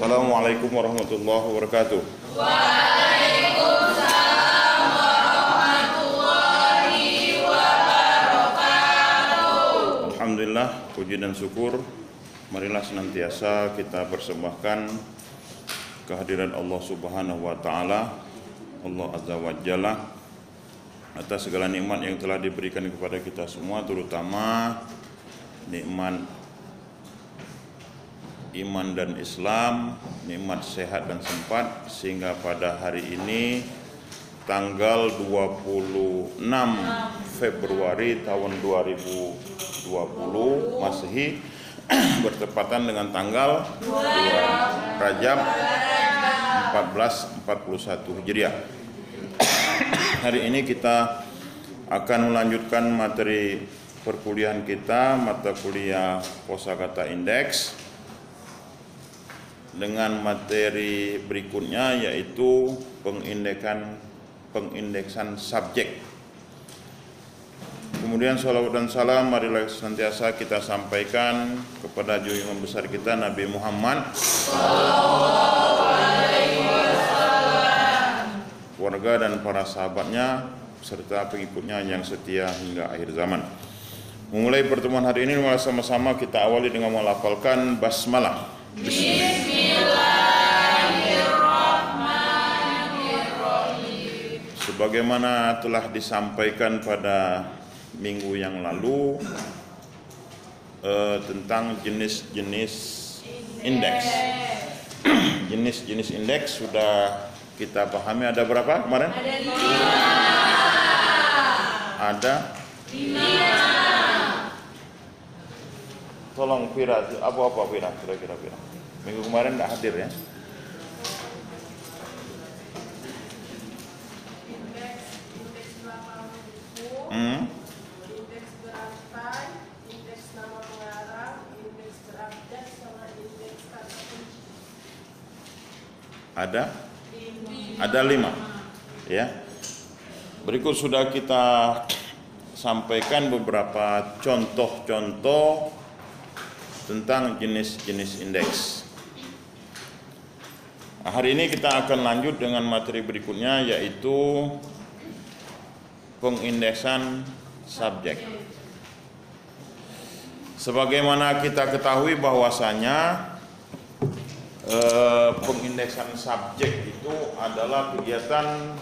Assalamualaikum warahmatullahi wabarakatuh. Alhamdulillah, puji dan syukur marilah senantiasa kita persembahkan kehadiran Allah Subhanahu wa taala, Allah Azza wa Jalla atas segala nikmat yang telah diberikan kepada kita semua terutama nikmat iman dan Islam, nikmat sehat dan sempat sehingga pada hari ini tanggal 26 Februari tahun 2020 Masehi bertepatan dengan tanggal 2 Rajab 1441 Hijriah. Hari ini kita akan melanjutkan materi perkuliahan kita mata kuliah kosakata indeks dengan materi berikutnya yaitu pengindekan pengindeksan subjek. Kemudian salawat dan salam marilah senantiasa kita sampaikan kepada junjungan besar kita Nabi Muhammad keluarga dan para sahabatnya serta pengikutnya yang setia hingga akhir zaman. Memulai pertemuan hari ini mari sama-sama kita awali dengan melafalkan basmalah. Sebagaimana telah disampaikan pada minggu yang lalu eh, tentang jenis-jenis indeks. Jenis-jenis indeks sudah kita pahami ada berapa kemarin? Ada lima. Ada Tolong Fira, apa-apa Fira, kira-kira Fira. Minggu kemarin tidak hadir ya. Hmm. Ada? Ada lima. Ya. Berikut sudah kita sampaikan beberapa contoh-contoh tentang jenis-jenis indeks. Nah, hari ini kita akan lanjut dengan materi berikutnya yaitu pengindeksan subjek. Sebagaimana kita ketahui bahwasanya eh, pengindeksan subjek itu adalah kegiatan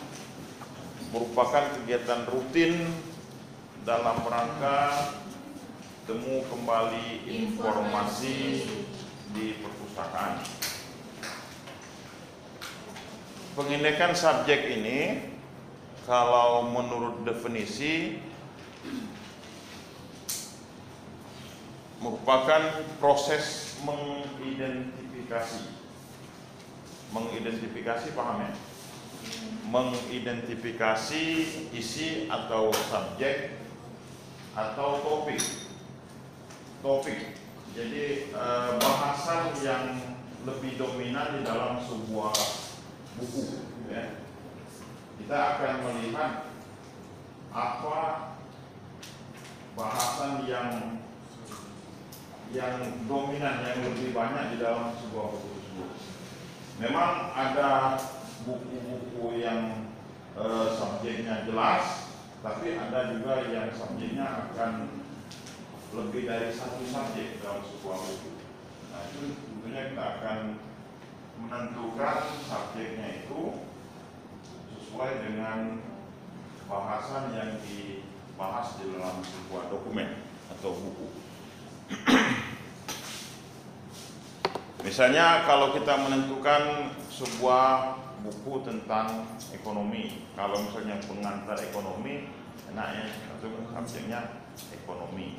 merupakan kegiatan rutin dalam rangka temu kembali informasi di perpustakaan. Pengindekan subjek ini kalau menurut definisi merupakan proses mengidentifikasi. Mengidentifikasi paham ya? Mengidentifikasi isi atau subjek atau topik. Topik. Jadi eh, bahasan yang lebih dominan di dalam sebuah buku. Ya. Kita akan melihat apa bahasan yang yang dominan yang lebih banyak di dalam sebuah buku tersebut. Memang ada buku-buku yang eh, subjeknya jelas, tapi ada juga yang subjeknya akan lebih dari satu subjek dalam sebuah buku. Nah itu tentunya kita akan menentukan subjeknya itu sesuai dengan bahasan yang dibahas di dalam sebuah dokumen atau buku. Misalnya kalau kita menentukan sebuah buku tentang ekonomi, kalau misalnya pengantar ekonomi, enaknya kan subjeknya ekonomi.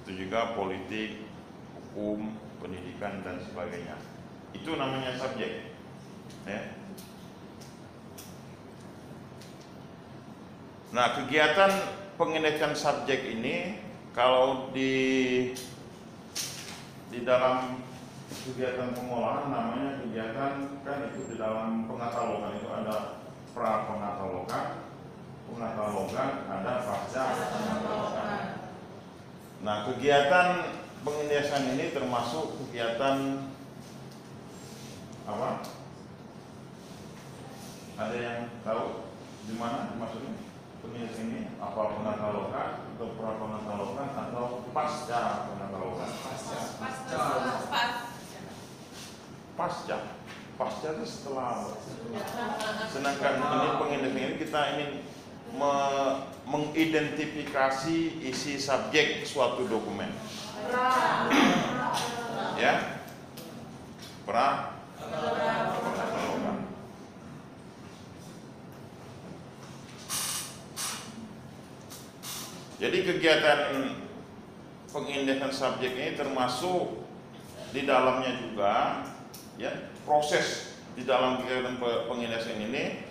Itu juga politik, hukum, pendidikan dan sebagainya. Itu namanya subjek. Ya. Nah, kegiatan pengindekan subjek ini kalau di di dalam kegiatan pengolahan namanya kegiatan kan itu di dalam pengatalogan itu ada pra pengatalogan, pengatalogan, ada pasca pengatalogan. Nah, kegiatan pengindeksan ini termasuk kegiatan apa? Ada yang tahu di mana maksudnya penulis ini apa penatalokan atau pra penatalokan atau pasca penatalokan? Pasca. Pasca itu setelah. Sedangkan ini pengindeks ini kita ingin me- mengidentifikasi isi subjek suatu dokumen. Ya. Pra. Jadi kegiatan pengindeksan subjek ini termasuk di dalamnya juga ya proses di dalam kegiatan pe- pengindeksan ini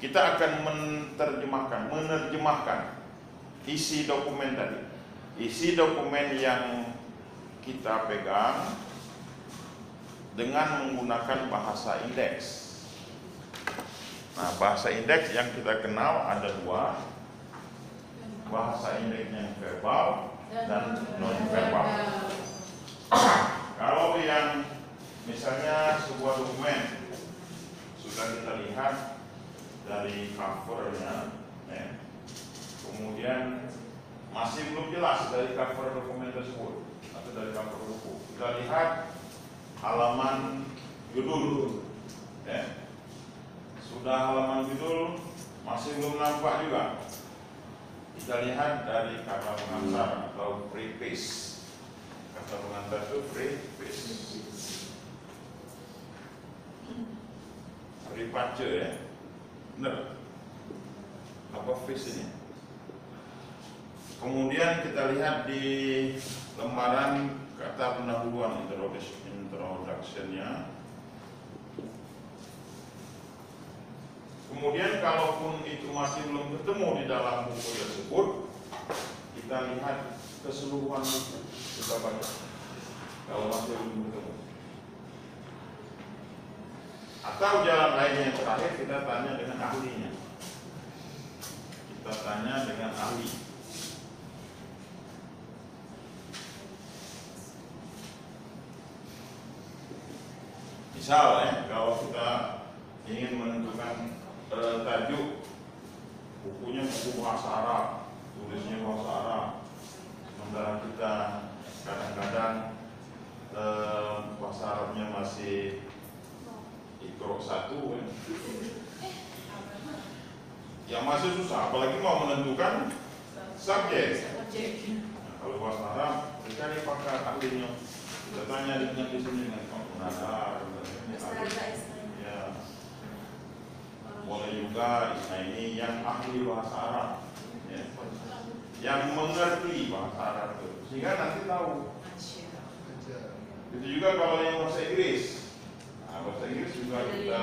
kita akan menerjemahkan, menerjemahkan isi dokumen tadi. Isi dokumen yang kita pegang dengan menggunakan bahasa indeks. Nah, bahasa indeks yang kita kenal ada dua, bahasa indeks yang verbal dan non verbal. Kalau yang misalnya sebuah dokumen sudah kita lihat dari covernya, ya, kemudian masih belum jelas dari cover dokumen tersebut atau dari cover buku. Kita lihat halaman judul, ya. sudah halaman judul masih belum nampak juga. Kita lihat dari kata pengantar atau preface. Kata pengantar itu preface. Preface ya. Benar. Apa face ini? Kemudian kita lihat di lembaran kata pendahuluan introduction introductionnya. Kemudian kalaupun itu masih belum ketemu di dalam buku tersebut, kita lihat keseluruhan buku kita baca. Kalau masih belum ketemu. Atau jalan lain yang terakhir kita tanya dengan ahlinya. Kita tanya dengan ahli. Misal ya, kalau kita ingin menentukan eh, tajuk bukunya buku bahasa Arab, tulisnya bahasa Arab. Sementara kita kadang-kadang eh, bahasa Arabnya masih ikro satu ya. yang masih susah, apalagi mau menentukan subjek. Nah, kalau bahasa Arab, kita cari pakar ahlinya. Kita tanya dengan di sini dengan ahli. Ya, boleh juga ini yang ahli bahasa Arab, ya. yang mengerti bahasa Arab itu, sehingga nanti tahu. Itu juga kalau yang bahasa Inggris, nah, bahasa Inggris juga kita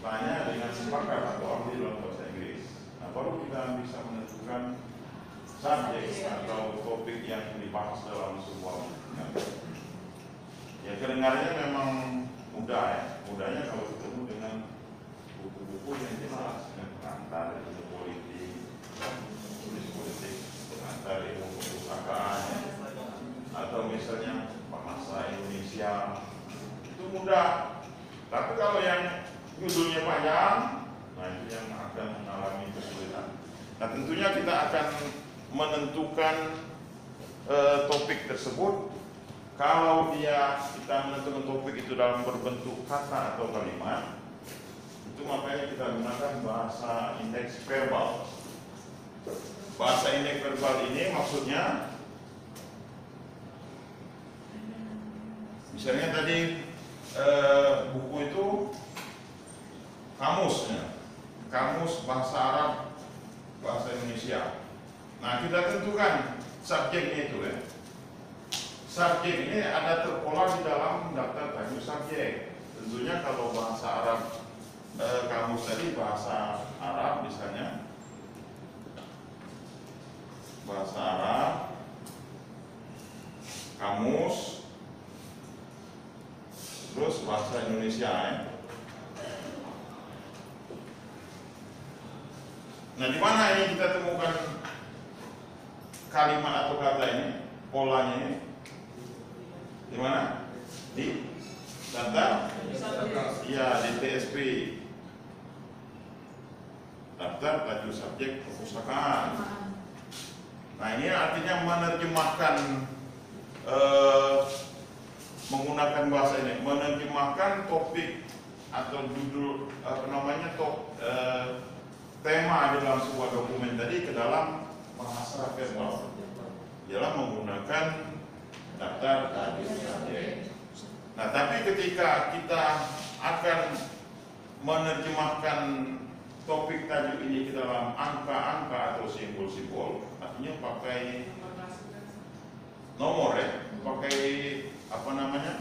tanya dengan pakar atau ahli dalam bahasa Inggris. Nah, baru kita bisa menentukan subjek atau topik yang dibahas dalam sebuah. Ya kedengarannya memang mudah ya, mudahnya kalau ketemu dengan buku-buku yang jelas yang pengantar ilmu politik, tulis politik, pengantar ilmu perpustakaan, atau misalnya bahasa Indonesia itu mudah. Tapi kalau yang judulnya panjang, nah itu yang akan mengalami kesulitan. Nah tentunya kita akan menentukan eh, topik tersebut kalau dia kita menentukan topik itu dalam berbentuk kata atau kalimat, itu makanya kita gunakan bahasa indeks verbal. Bahasa indeks verbal ini maksudnya, misalnya tadi eh, buku itu kamusnya, kamus bahasa Arab, bahasa Indonesia. Nah kita tentukan subjeknya itu ya subjek ini ada terpola di dalam daftar tajuk subjek. Tentunya kalau bahasa Arab e, kamus tadi bahasa Arab misalnya bahasa Arab kamus terus bahasa Indonesia ya. Nah di mana ini kita temukan kalimat atau kata ini polanya ini di mana? Di daftar Ya, di TSP. Daftar tajuk subjek perpustakaan. Nah ini artinya menerjemahkan eh, menggunakan bahasa ini, menerjemahkan topik atau judul apa namanya top eh, tema dalam sebuah dokumen tadi ke dalam bahasa verbal. Ialah menggunakan daftar subjek. Nah, tapi ketika kita akan menerjemahkan topik tajuk ini ke dalam angka-angka atau simbol-simbol, artinya pakai nomor ya, pakai apa namanya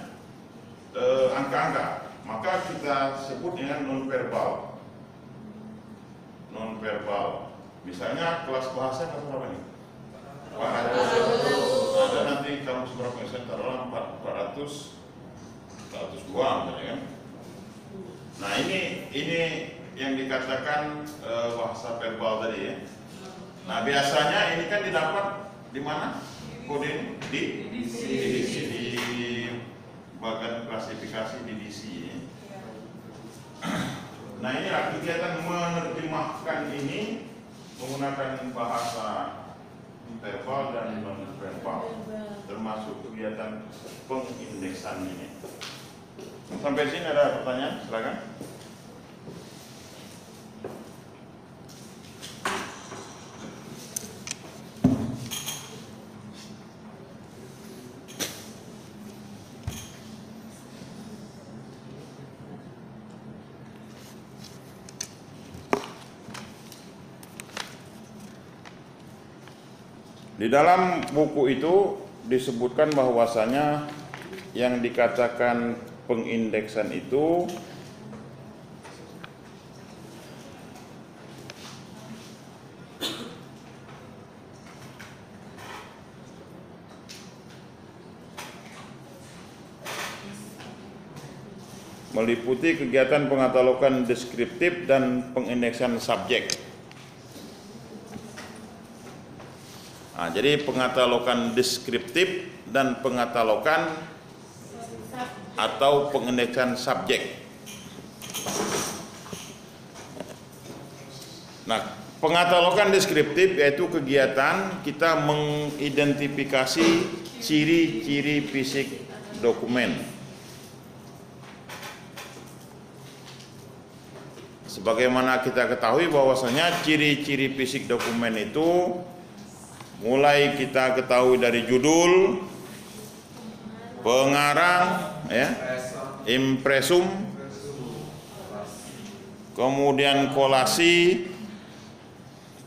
eh, angka-angka, maka kita sebut dengan non verbal. Non verbal. Misalnya kelas bahasa berapa nih? 400. Ada nanti kalau seberapa persen taruhlah 400 102 misalnya kan. Nah ini ini yang dikatakan e, bahasa verbal tadi ya. Nah biasanya ini kan didapat di mana? Kode di divisi di, bagian klasifikasi divisi. Ya. Nah ini kegiatan menerjemahkan ini menggunakan bahasa verbal dan non verbal termasuk kegiatan pengindeksan ini. Sampai sini ada pertanyaan? Silakan. Di dalam buku itu disebutkan bahwasanya yang dikatakan pengindeksan itu meliputi kegiatan pengatalogan deskriptif dan pengindeksan subjek. Nah, jadi pengatalogan deskriptif dan pengatalogan atau pengindeksan subjek. Nah, pengatalogan deskriptif yaitu kegiatan kita mengidentifikasi ciri-ciri fisik dokumen. Sebagaimana kita ketahui bahwasanya ciri-ciri fisik dokumen itu mulai kita ketahui dari judul, pengarang, ya, impresum, kemudian kolasi,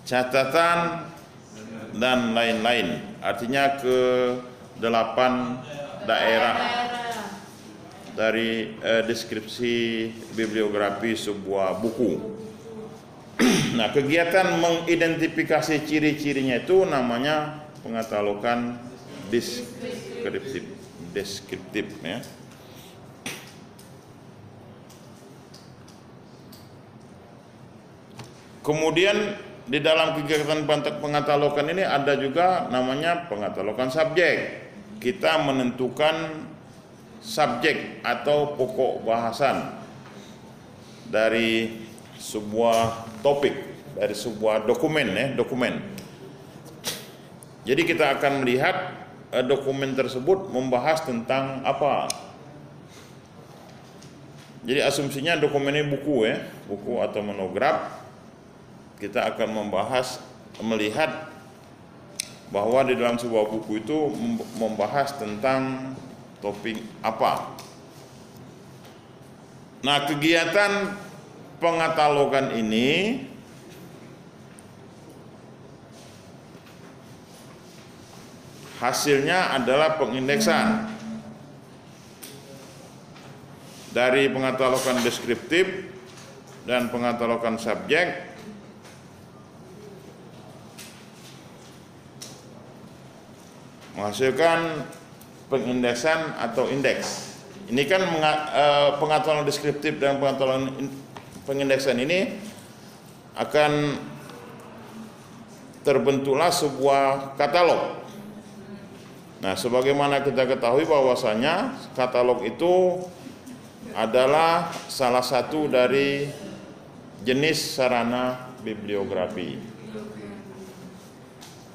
catatan, dan lain-lain. Artinya ke delapan daerah dari eh, deskripsi bibliografi sebuah buku. Nah, kegiatan mengidentifikasi ciri-cirinya itu namanya pengatalogan deskriptif, deskriptif ya. Kemudian di dalam kegiatan pengatalogan ini ada juga namanya pengatalogan subjek. Kita menentukan subjek atau pokok bahasan dari sebuah topik, dari sebuah dokumen ya, dokumen. Jadi kita akan melihat eh, dokumen tersebut membahas tentang apa. Jadi asumsinya dokumen ini buku ya, buku atau monograf kita akan membahas melihat bahwa di dalam sebuah buku itu membahas tentang topik apa. Nah, kegiatan pengatalogan ini hasilnya adalah pengindeksan dari pengatalogan deskriptif dan pengatalogan subjek menghasilkan pengindeksan atau indeks. Ini kan eh, pengaturan deskriptif dan pengaturan pengindeksan ini akan terbentuklah sebuah katalog. Nah, sebagaimana kita ketahui bahwasanya katalog itu adalah salah satu dari jenis sarana bibliografi.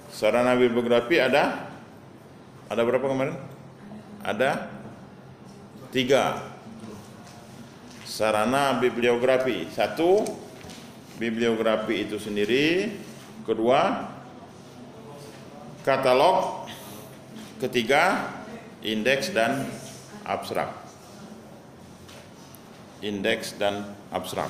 Sarana bibliografi ada ada berapa kemarin? Ada tiga sarana bibliografi. Satu, bibliografi itu sendiri. Kedua, katalog. Ketiga, indeks dan abstrak. Indeks dan abstrak.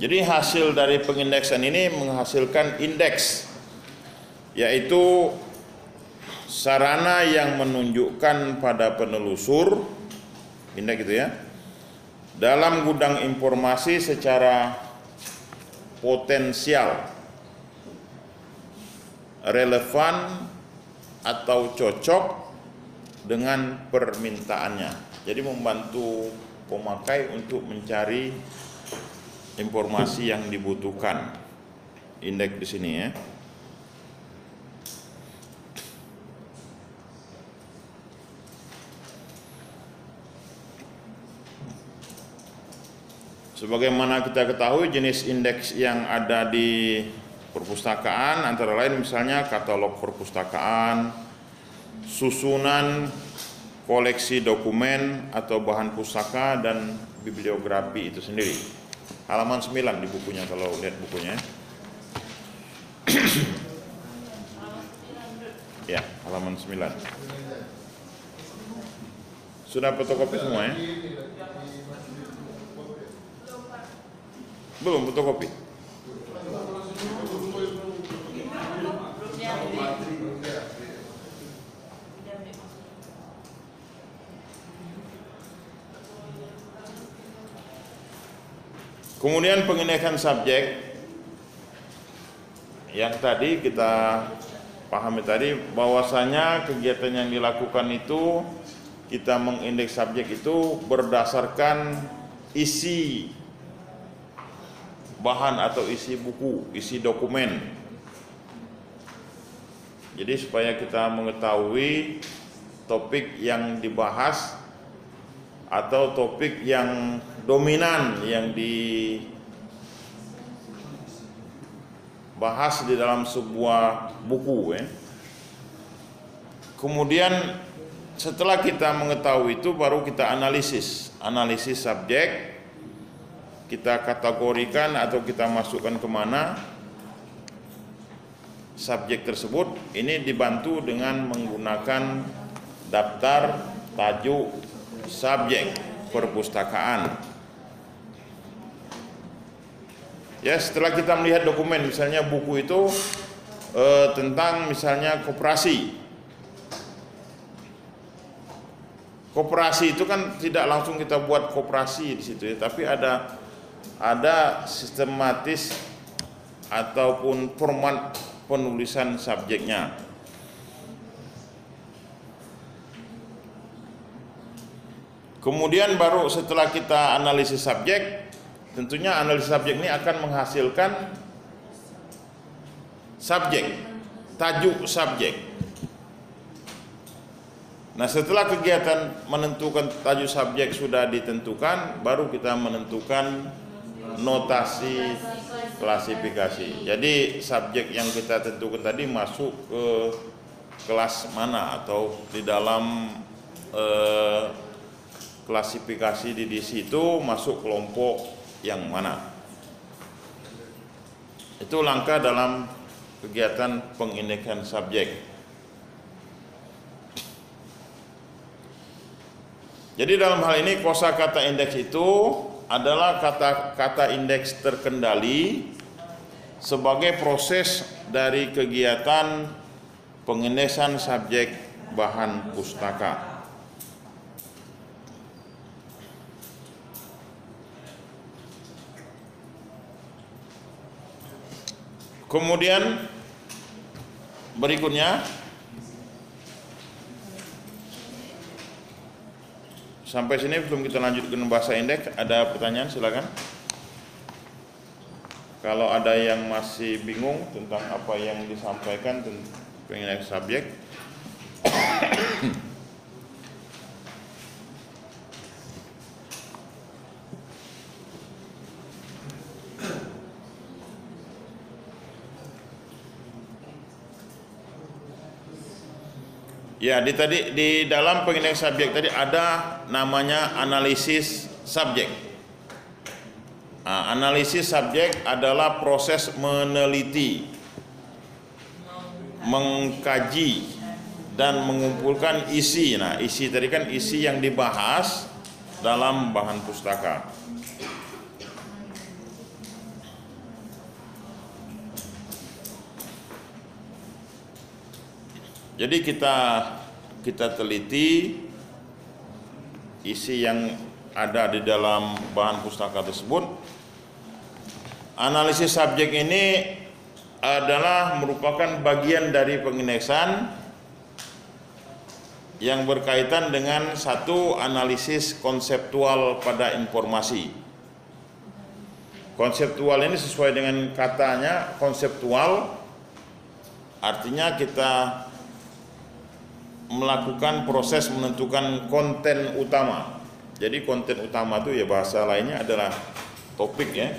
Jadi hasil dari pengindeksan ini menghasilkan indeks yaitu sarana yang menunjukkan pada penelusur indeks itu ya dalam gudang informasi secara potensial relevan atau cocok dengan permintaannya. Jadi membantu pemakai untuk mencari informasi yang dibutuhkan. Indeks di sini ya. Sebagaimana kita ketahui jenis indeks yang ada di perpustakaan antara lain misalnya katalog perpustakaan, susunan koleksi dokumen atau bahan pustaka dan bibliografi itu sendiri. Halaman 9 di bukunya kalau lihat bukunya. ya, halaman 9. Sudah fotokopi semua ya? Belum fotokopi. Kemudian pengindexan subjek yang tadi kita pahami tadi bahwasanya kegiatan yang dilakukan itu kita mengindeks subjek itu berdasarkan isi bahan atau isi buku, isi dokumen. Jadi supaya kita mengetahui topik yang dibahas atau topik yang dominan yang dibahas di dalam sebuah buku ya. Kemudian setelah kita mengetahui itu baru kita analisis, analisis subjek, kita kategorikan atau kita masukkan ke mana subjek tersebut. Ini dibantu dengan menggunakan daftar tajuk subjek perpustakaan. Ya, setelah kita melihat dokumen misalnya buku itu eh, tentang misalnya koperasi. Koperasi itu kan tidak langsung kita buat koperasi di situ ya, tapi ada ada sistematis ataupun format penulisan subjeknya. Kemudian baru setelah kita analisis subjek, tentunya analisis subjek ini akan menghasilkan subjek, tajuk subjek. Nah setelah kegiatan menentukan tajuk subjek sudah ditentukan, baru kita menentukan notasi klasifikasi. Jadi subjek yang kita tentukan tadi masuk ke kelas mana atau di dalam eh, klasifikasi di, di situ masuk kelompok yang mana. Itu langkah dalam kegiatan pengindeksan subjek. Jadi dalam hal ini kosakata indeks itu adalah kata-kata indeks terkendali sebagai proses dari kegiatan pengindeksan subjek bahan pustaka. Kemudian berikutnya sampai sini belum kita lanjutkan bahasa indeks. Ada pertanyaan silakan. Kalau ada yang masih bingung tentang apa yang disampaikan tentang pengindex subjek, Ya, di tadi di dalam pengindex subjek tadi ada namanya analisis subjek. Nah, analisis subjek adalah proses meneliti, mengkaji dan mengumpulkan isi. Nah, isi tadi kan isi yang dibahas dalam bahan pustaka. Jadi kita kita teliti isi yang ada di dalam bahan pustaka tersebut. Analisis subjek ini adalah merupakan bagian dari pengindeksan yang berkaitan dengan satu analisis konseptual pada informasi. Konseptual ini sesuai dengan katanya konseptual artinya kita melakukan proses menentukan konten utama. Jadi konten utama itu ya bahasa lainnya adalah topik ya.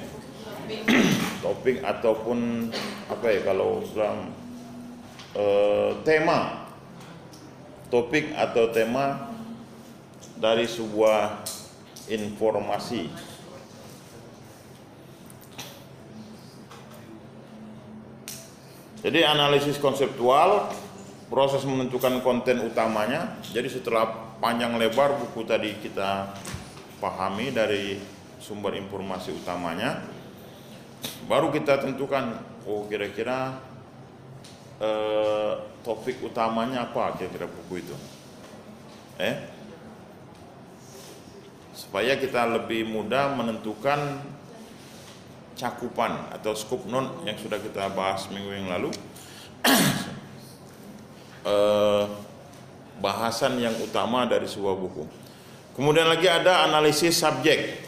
topik ataupun apa ya kalau dalam eh, tema topik atau tema dari sebuah informasi. Jadi analisis konseptual proses menentukan konten utamanya. Jadi setelah panjang lebar buku tadi kita pahami dari sumber informasi utamanya, baru kita tentukan oh kira-kira eh, topik utamanya apa kira-kira buku itu. Eh, supaya kita lebih mudah menentukan cakupan atau scope non yang sudah kita bahas minggu yang lalu eh, bahasan yang utama dari sebuah buku. Kemudian lagi ada analisis subjek.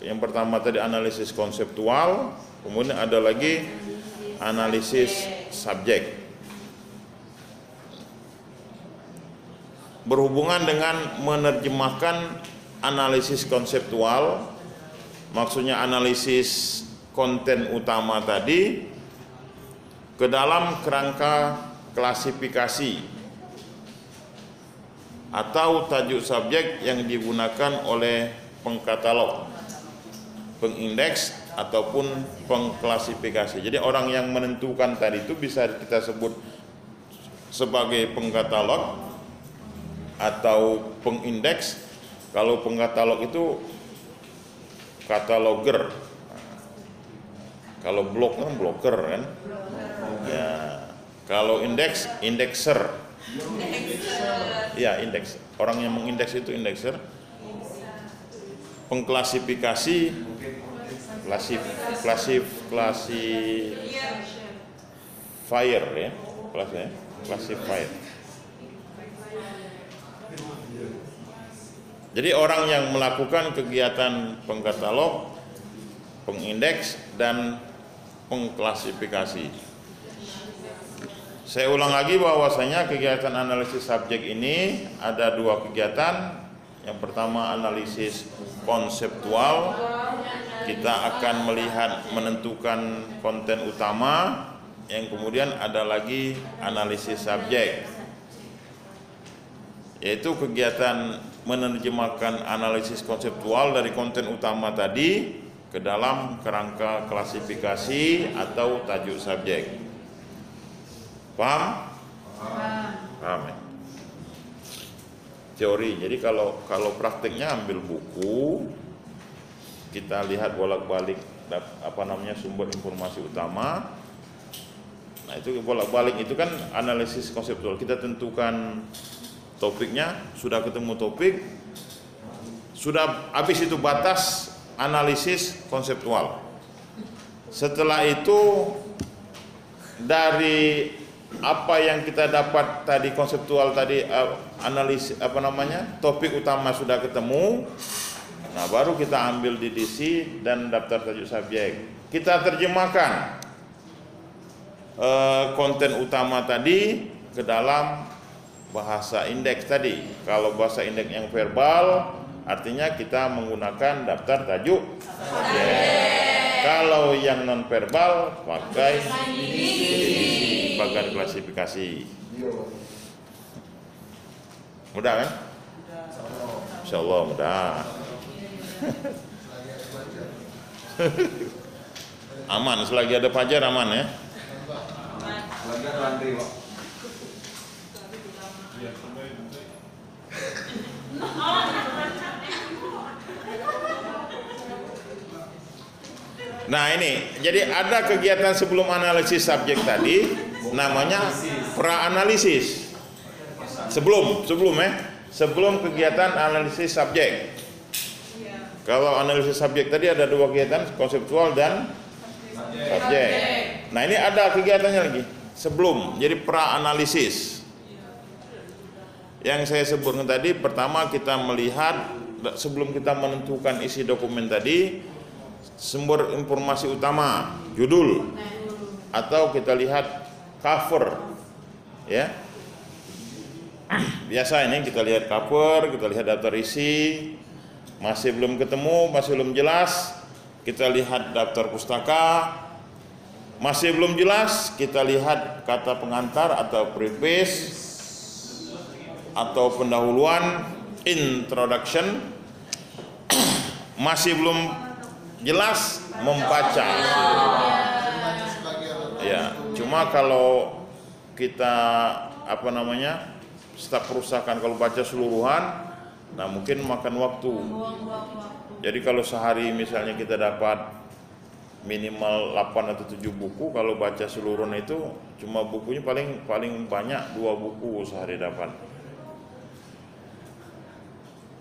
Yang pertama tadi analisis konseptual, kemudian ada lagi analisis subjek. Berhubungan dengan menerjemahkan analisis konseptual, maksudnya analisis konten utama tadi ke dalam kerangka klasifikasi atau tajuk subjek yang digunakan oleh pengkatalog, pengindeks ataupun pengklasifikasi. Jadi orang yang menentukan tadi itu bisa kita sebut sebagai pengkatalog atau pengindeks. Kalau pengkatalog itu kataloger. Kalau blok kan bloker kan. Ya, kalau indeks, indekser. Ya, indeks. Orang yang mengindeks itu indekser. Pengklasifikasi, klasif, klasif, klasi, fire ya, kelas ya, classifier. Jadi orang yang melakukan kegiatan pengkatalog, pengindeks dan pengklasifikasi. Saya ulang lagi bahwasanya kegiatan analisis subjek ini ada dua kegiatan. Yang pertama analisis konseptual. Kita akan melihat menentukan konten utama. Yang kemudian ada lagi analisis subjek. Yaitu kegiatan menerjemahkan analisis konseptual dari konten utama tadi ke dalam kerangka klasifikasi atau tajuk subjek. Paham? Paham. ya? Teori. Jadi kalau kalau prakteknya ambil buku, kita lihat bolak-balik apa namanya sumber informasi utama. Nah itu bolak-balik itu kan analisis konseptual. Kita tentukan topiknya, sudah ketemu topik, sudah habis itu batas analisis konseptual. Setelah itu dari apa yang kita dapat tadi konseptual tadi uh, analis apa namanya topik utama sudah ketemu Nah, baru kita ambil DDC dan daftar tajuk subjek. Kita terjemahkan eh, konten utama tadi ke dalam bahasa indeks tadi. Kalau bahasa indeks yang verbal, artinya kita menggunakan daftar tajuk subjek. Kalau yang non verbal pakai DDC, bagian klasifikasi. Mudah kan? Insya Allah mudah. aman, selagi ada fajar aman ya. Nah ini, jadi ada kegiatan sebelum analisis subjek tadi, namanya pra-analisis. Sebelum, sebelum ya, sebelum kegiatan analisis subjek. Kalau analisis subjek tadi ada dua kegiatan, konseptual dan subjek. Nah ini ada kegiatannya lagi, sebelum, jadi pra-analisis. Yang saya sebutkan tadi, pertama kita melihat sebelum kita menentukan isi dokumen tadi, sumber informasi utama, judul, atau kita lihat cover, ya. Biasa ini kita lihat cover, kita lihat daftar isi, masih belum ketemu, masih belum jelas, kita lihat daftar pustaka, masih belum jelas, kita lihat kata pengantar atau preface atau pendahuluan introduction. Masih belum jelas membaca. Ya, cuma kalau kita apa namanya staf perusahaan kalau baca seluruhan, nah mungkin makan waktu. Jadi kalau sehari misalnya kita dapat minimal 8 atau 7 buku, kalau baca seluruhnya itu cuma bukunya paling paling banyak dua buku sehari dapat.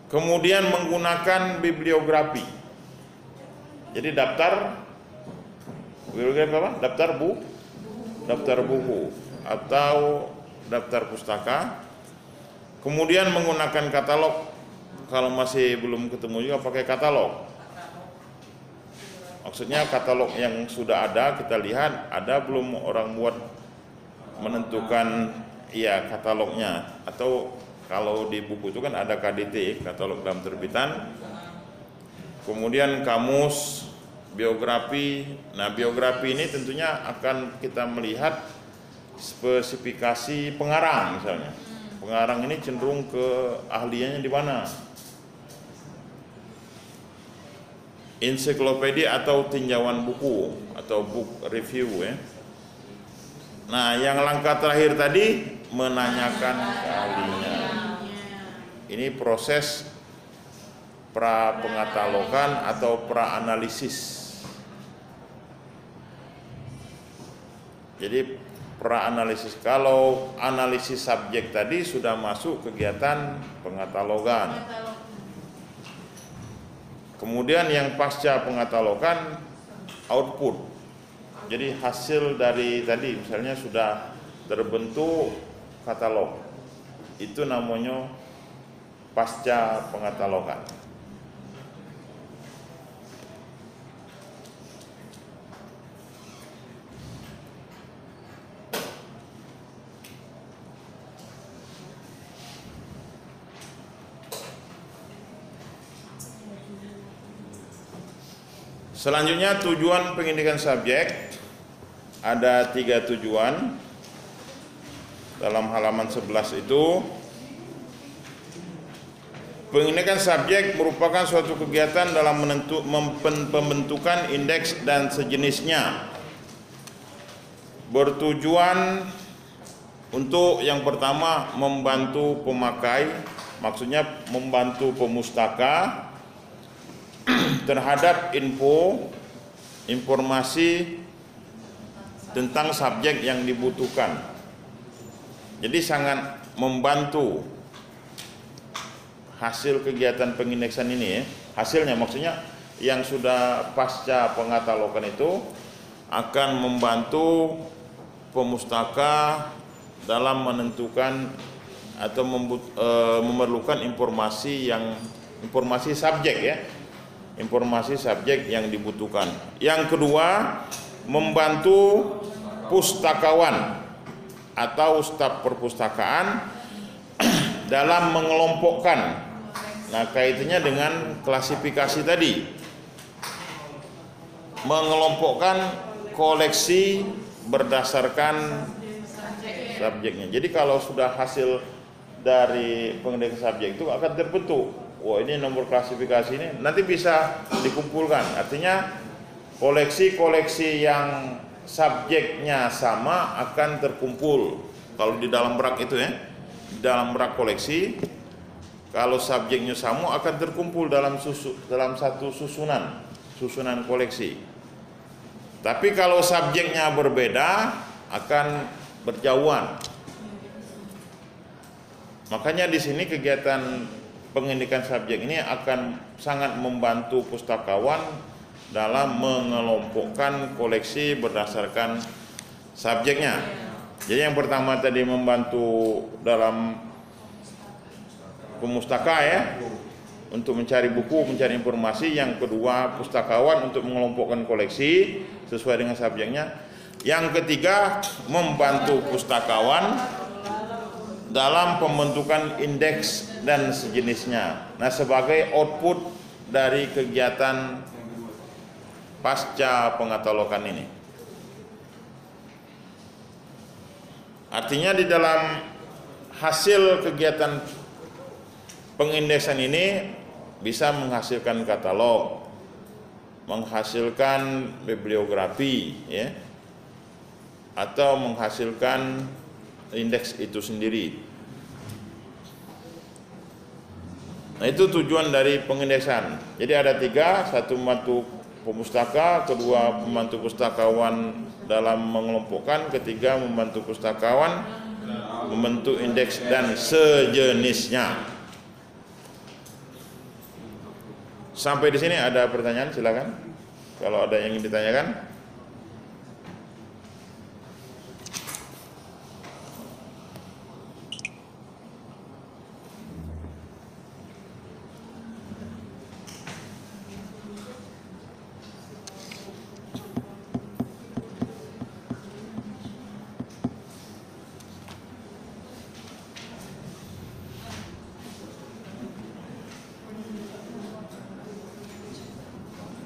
Kemudian menggunakan bibliografi. Jadi daftar bibliografi apa? Daftar bu, daftar buku atau daftar pustaka. Kemudian menggunakan katalog. Kalau masih belum ketemu juga pakai katalog. Maksudnya katalog yang sudah ada kita lihat ada belum orang buat menentukan ya katalognya atau kalau di buku itu kan ada KDT katalog dalam terbitan kemudian kamus biografi. Nah biografi ini tentunya akan kita melihat spesifikasi pengarang misalnya. Pengarang ini cenderung ke ahliannya di mana? Ensiklopedia atau tinjauan buku atau book review ya. Nah yang langkah terakhir tadi menanyakan ahlinya. Ini proses pra pengatalogan atau pra analisis. Jadi pra analisis kalau analisis subjek tadi sudah masuk kegiatan pengatalogan. Kemudian yang pasca pengatalogan output. Jadi hasil dari tadi misalnya sudah terbentuk katalog. Itu namanya pasca pengatalogan. Selanjutnya tujuan pendidikan subjek. Ada tiga tujuan dalam halaman 11 itu. Pendidikan subjek merupakan suatu kegiatan dalam menentu, mempen, pembentukan indeks dan sejenisnya. Bertujuan untuk yang pertama membantu pemakai maksudnya membantu pemustaka terhadap info informasi tentang subjek yang dibutuhkan. Jadi sangat membantu hasil kegiatan pengindeksan ini ya, hasilnya maksudnya yang sudah pasca pengatalogan itu akan membantu pemustaka dalam menentukan atau membut, e, memerlukan informasi yang informasi subjek ya informasi subjek yang dibutuhkan. Yang kedua, membantu pustakawan atau staf perpustakaan dalam mengelompokkan. Nah, kaitannya dengan klasifikasi tadi. Mengelompokkan koleksi berdasarkan subjeknya. Jadi kalau sudah hasil dari pengendalian subjek itu akan terbentuk. Wah ini nomor klasifikasi ini nanti bisa dikumpulkan. Artinya koleksi-koleksi yang subjeknya sama akan terkumpul. Kalau di dalam rak itu ya, di dalam rak koleksi, kalau subjeknya sama akan terkumpul dalam susu, dalam satu susunan, susunan koleksi. Tapi kalau subjeknya berbeda akan berjauhan. Makanya di sini kegiatan pengindikan subjek ini akan sangat membantu pustakawan dalam mengelompokkan koleksi berdasarkan subjeknya. Jadi yang pertama tadi membantu dalam pemustaka ya untuk mencari buku, mencari informasi. Yang kedua pustakawan untuk mengelompokkan koleksi sesuai dengan subjeknya. Yang ketiga membantu pustakawan dalam pembentukan indeks dan sejenisnya. Nah, sebagai output dari kegiatan pasca pengatalogan ini. Artinya di dalam hasil kegiatan pengindeksan ini bisa menghasilkan katalog, menghasilkan bibliografi, ya, atau menghasilkan indeks itu sendiri. Nah itu tujuan dari pengindeksan. Jadi ada tiga, satu membantu pemustaka, kedua membantu pustakawan dalam mengelompokkan, ketiga membantu pustakawan membentuk indeks dan sejenisnya. Sampai di sini ada pertanyaan silakan. Kalau ada yang ingin ditanyakan.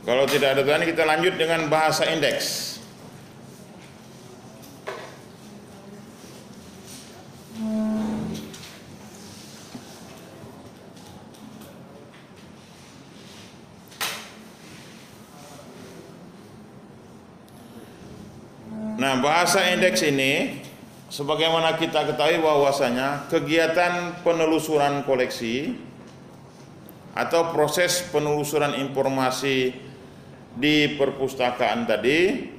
Kalau tidak ada tanya kita lanjut dengan bahasa indeks. Nah, bahasa indeks ini sebagaimana kita ketahui bahwasanya kegiatan penelusuran koleksi atau proses penelusuran informasi di perpustakaan tadi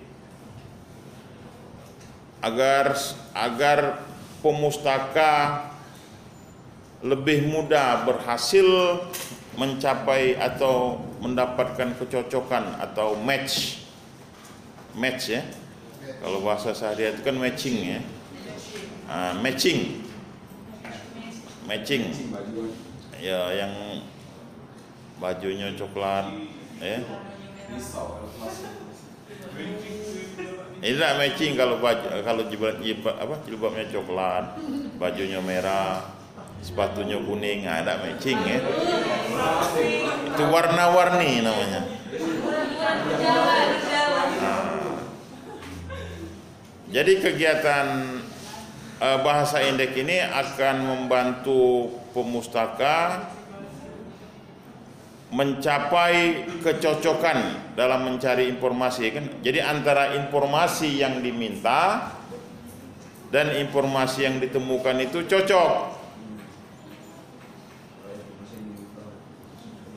agar agar pemustaka lebih mudah berhasil mencapai atau mendapatkan kecocokan atau match. Match ya. Kalau bahasa sehari itu kan matching ya. Uh, matching. Matching. Ya yang bajunya coklat ya ini tidak matching kalau baju kalau jilbab, jilbab apa jilbabnya coklat, bajunya merah, sepatunya kuning, nggak ada matching ya. Itu warna-warni namanya. Nah, jadi kegiatan uh, bahasa indeks ini akan membantu pemustaka mencapai kecocokan dalam mencari informasi kan? Jadi antara informasi yang diminta dan informasi yang ditemukan itu cocok.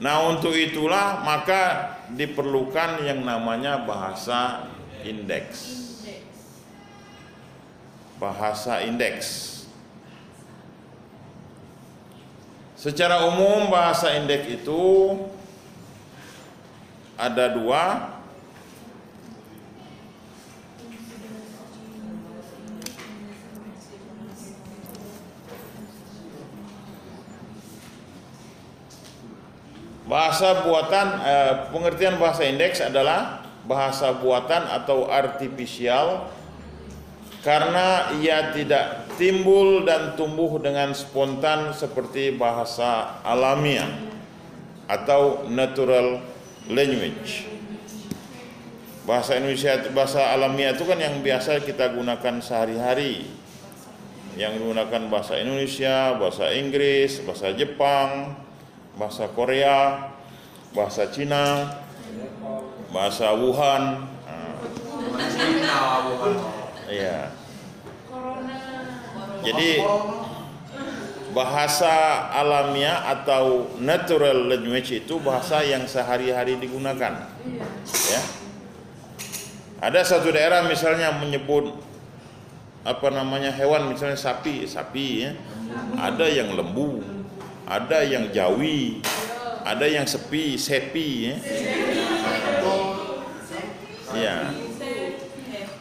Nah untuk itulah maka diperlukan yang namanya bahasa indeks. Bahasa indeks Secara umum bahasa indeks itu ada dua. Bahasa buatan eh, pengertian bahasa indeks adalah bahasa buatan atau artifisial karena ia tidak timbul dan tumbuh dengan spontan seperti bahasa alamiah atau natural language. Bahasa Indonesia bahasa alamiah itu kan yang biasa kita gunakan sehari-hari. Yang gunakan bahasa Indonesia, bahasa Inggris, bahasa Jepang, bahasa Korea, bahasa Cina, bahasa Wuhan. Nah, iya. Corona. Jadi bahasa alamiah atau natural language itu bahasa yang sehari-hari digunakan. Ya. Ada satu daerah misalnya menyebut apa namanya hewan misalnya sapi, sapi ya. Ada yang lembu, ada yang jawi, ada yang sepi, sepi ya. Ya.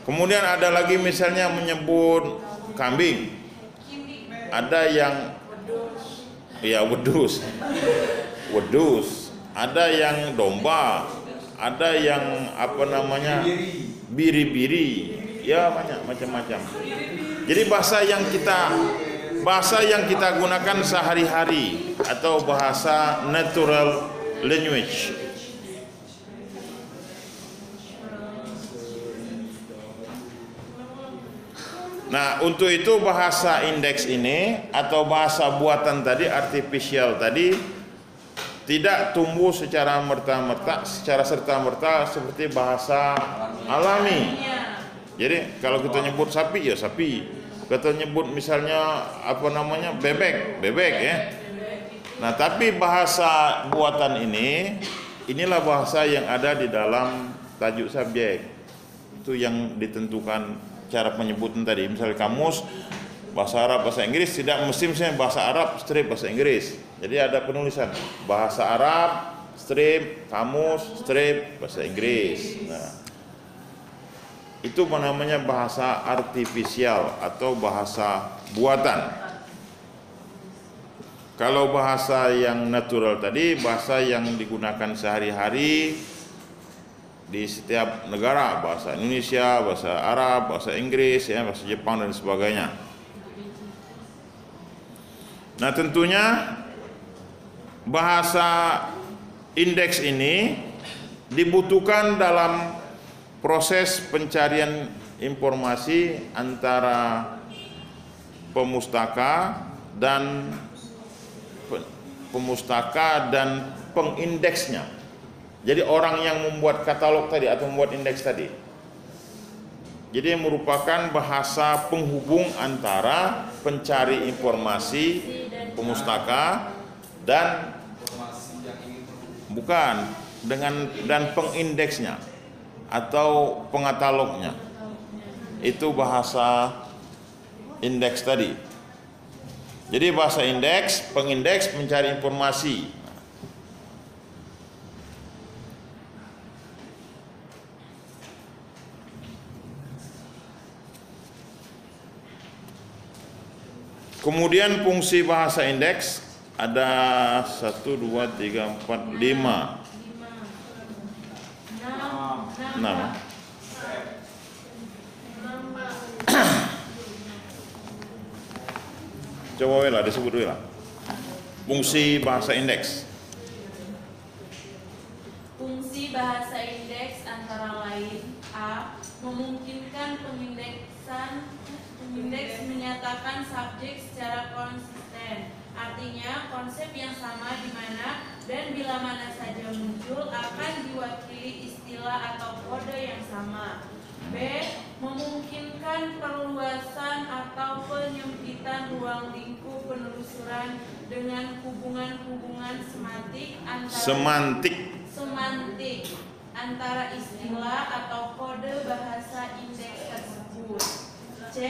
Kemudian ada lagi misalnya menyebut kambing. Ada yang ya wedus. Wedus. Ada yang domba. Ada yang apa namanya? Biri-biri. Ya banyak macam-macam. Jadi bahasa yang kita bahasa yang kita gunakan sehari-hari atau bahasa natural language. Nah, untuk itu bahasa indeks ini atau bahasa buatan tadi artificial tadi tidak tumbuh secara merta-merta, secara serta-merta seperti bahasa alami. Jadi kalau kita nyebut sapi ya sapi, kita nyebut misalnya apa namanya bebek, bebek ya. Nah, tapi bahasa buatan ini inilah bahasa yang ada di dalam tajuk subjek. Itu yang ditentukan cara penyebutan tadi. Misalnya kamus bahasa Arab, bahasa Inggris tidak mesti misalnya bahasa Arab strip bahasa Inggris. Jadi ada penulisan bahasa Arab strip, kamus strip bahasa Inggris. Nah, itu namanya bahasa artifisial atau bahasa buatan. Kalau bahasa yang natural tadi bahasa yang digunakan sehari-hari di setiap negara, bahasa Indonesia, bahasa Arab, bahasa Inggris, ya, bahasa Jepang dan sebagainya. Nah, tentunya bahasa indeks ini dibutuhkan dalam proses pencarian informasi antara pemustaka dan pe- pemustaka dan pengindeksnya. Jadi orang yang membuat katalog tadi atau membuat indeks tadi. Jadi merupakan bahasa penghubung antara pencari informasi pemustaka dan bukan dengan dan pengindeksnya atau pengatalognya. Itu bahasa indeks tadi. Jadi bahasa indeks, pengindeks mencari informasi. Kemudian fungsi bahasa indeks ada 1, 2, 3, 4, 5 Enam. Coba lah disebut lah. Fungsi bahasa indeks. Fungsi bahasa indeks antara lain A. Memungkinkan pengindeksan pengindeks menyatakan subjek secara konsisten Artinya konsep yang sama di mana dan bila mana saja muncul akan diwakili istilah atau kode yang sama B. Memungkinkan perluasan atau penyempitan ruang lingkup penelusuran dengan hubungan-hubungan semantik antara Semantik. semantik antara istilah atau kode bahasa indeks tersebut. C.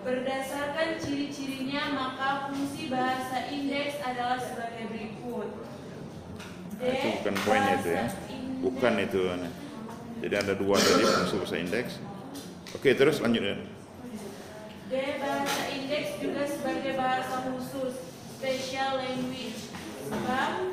Berdasarkan ciri-cirinya maka fungsi bahasa indeks adalah sebagai berikut. D. Nah, itu bukan poinnya itu ya. Bukan itu. Jadi ada dua tadi fungsi bahasa indeks. Oke, terus lanjut ya. D. Bahasa indeks juga sebagai bahasa khusus, special language. Sebab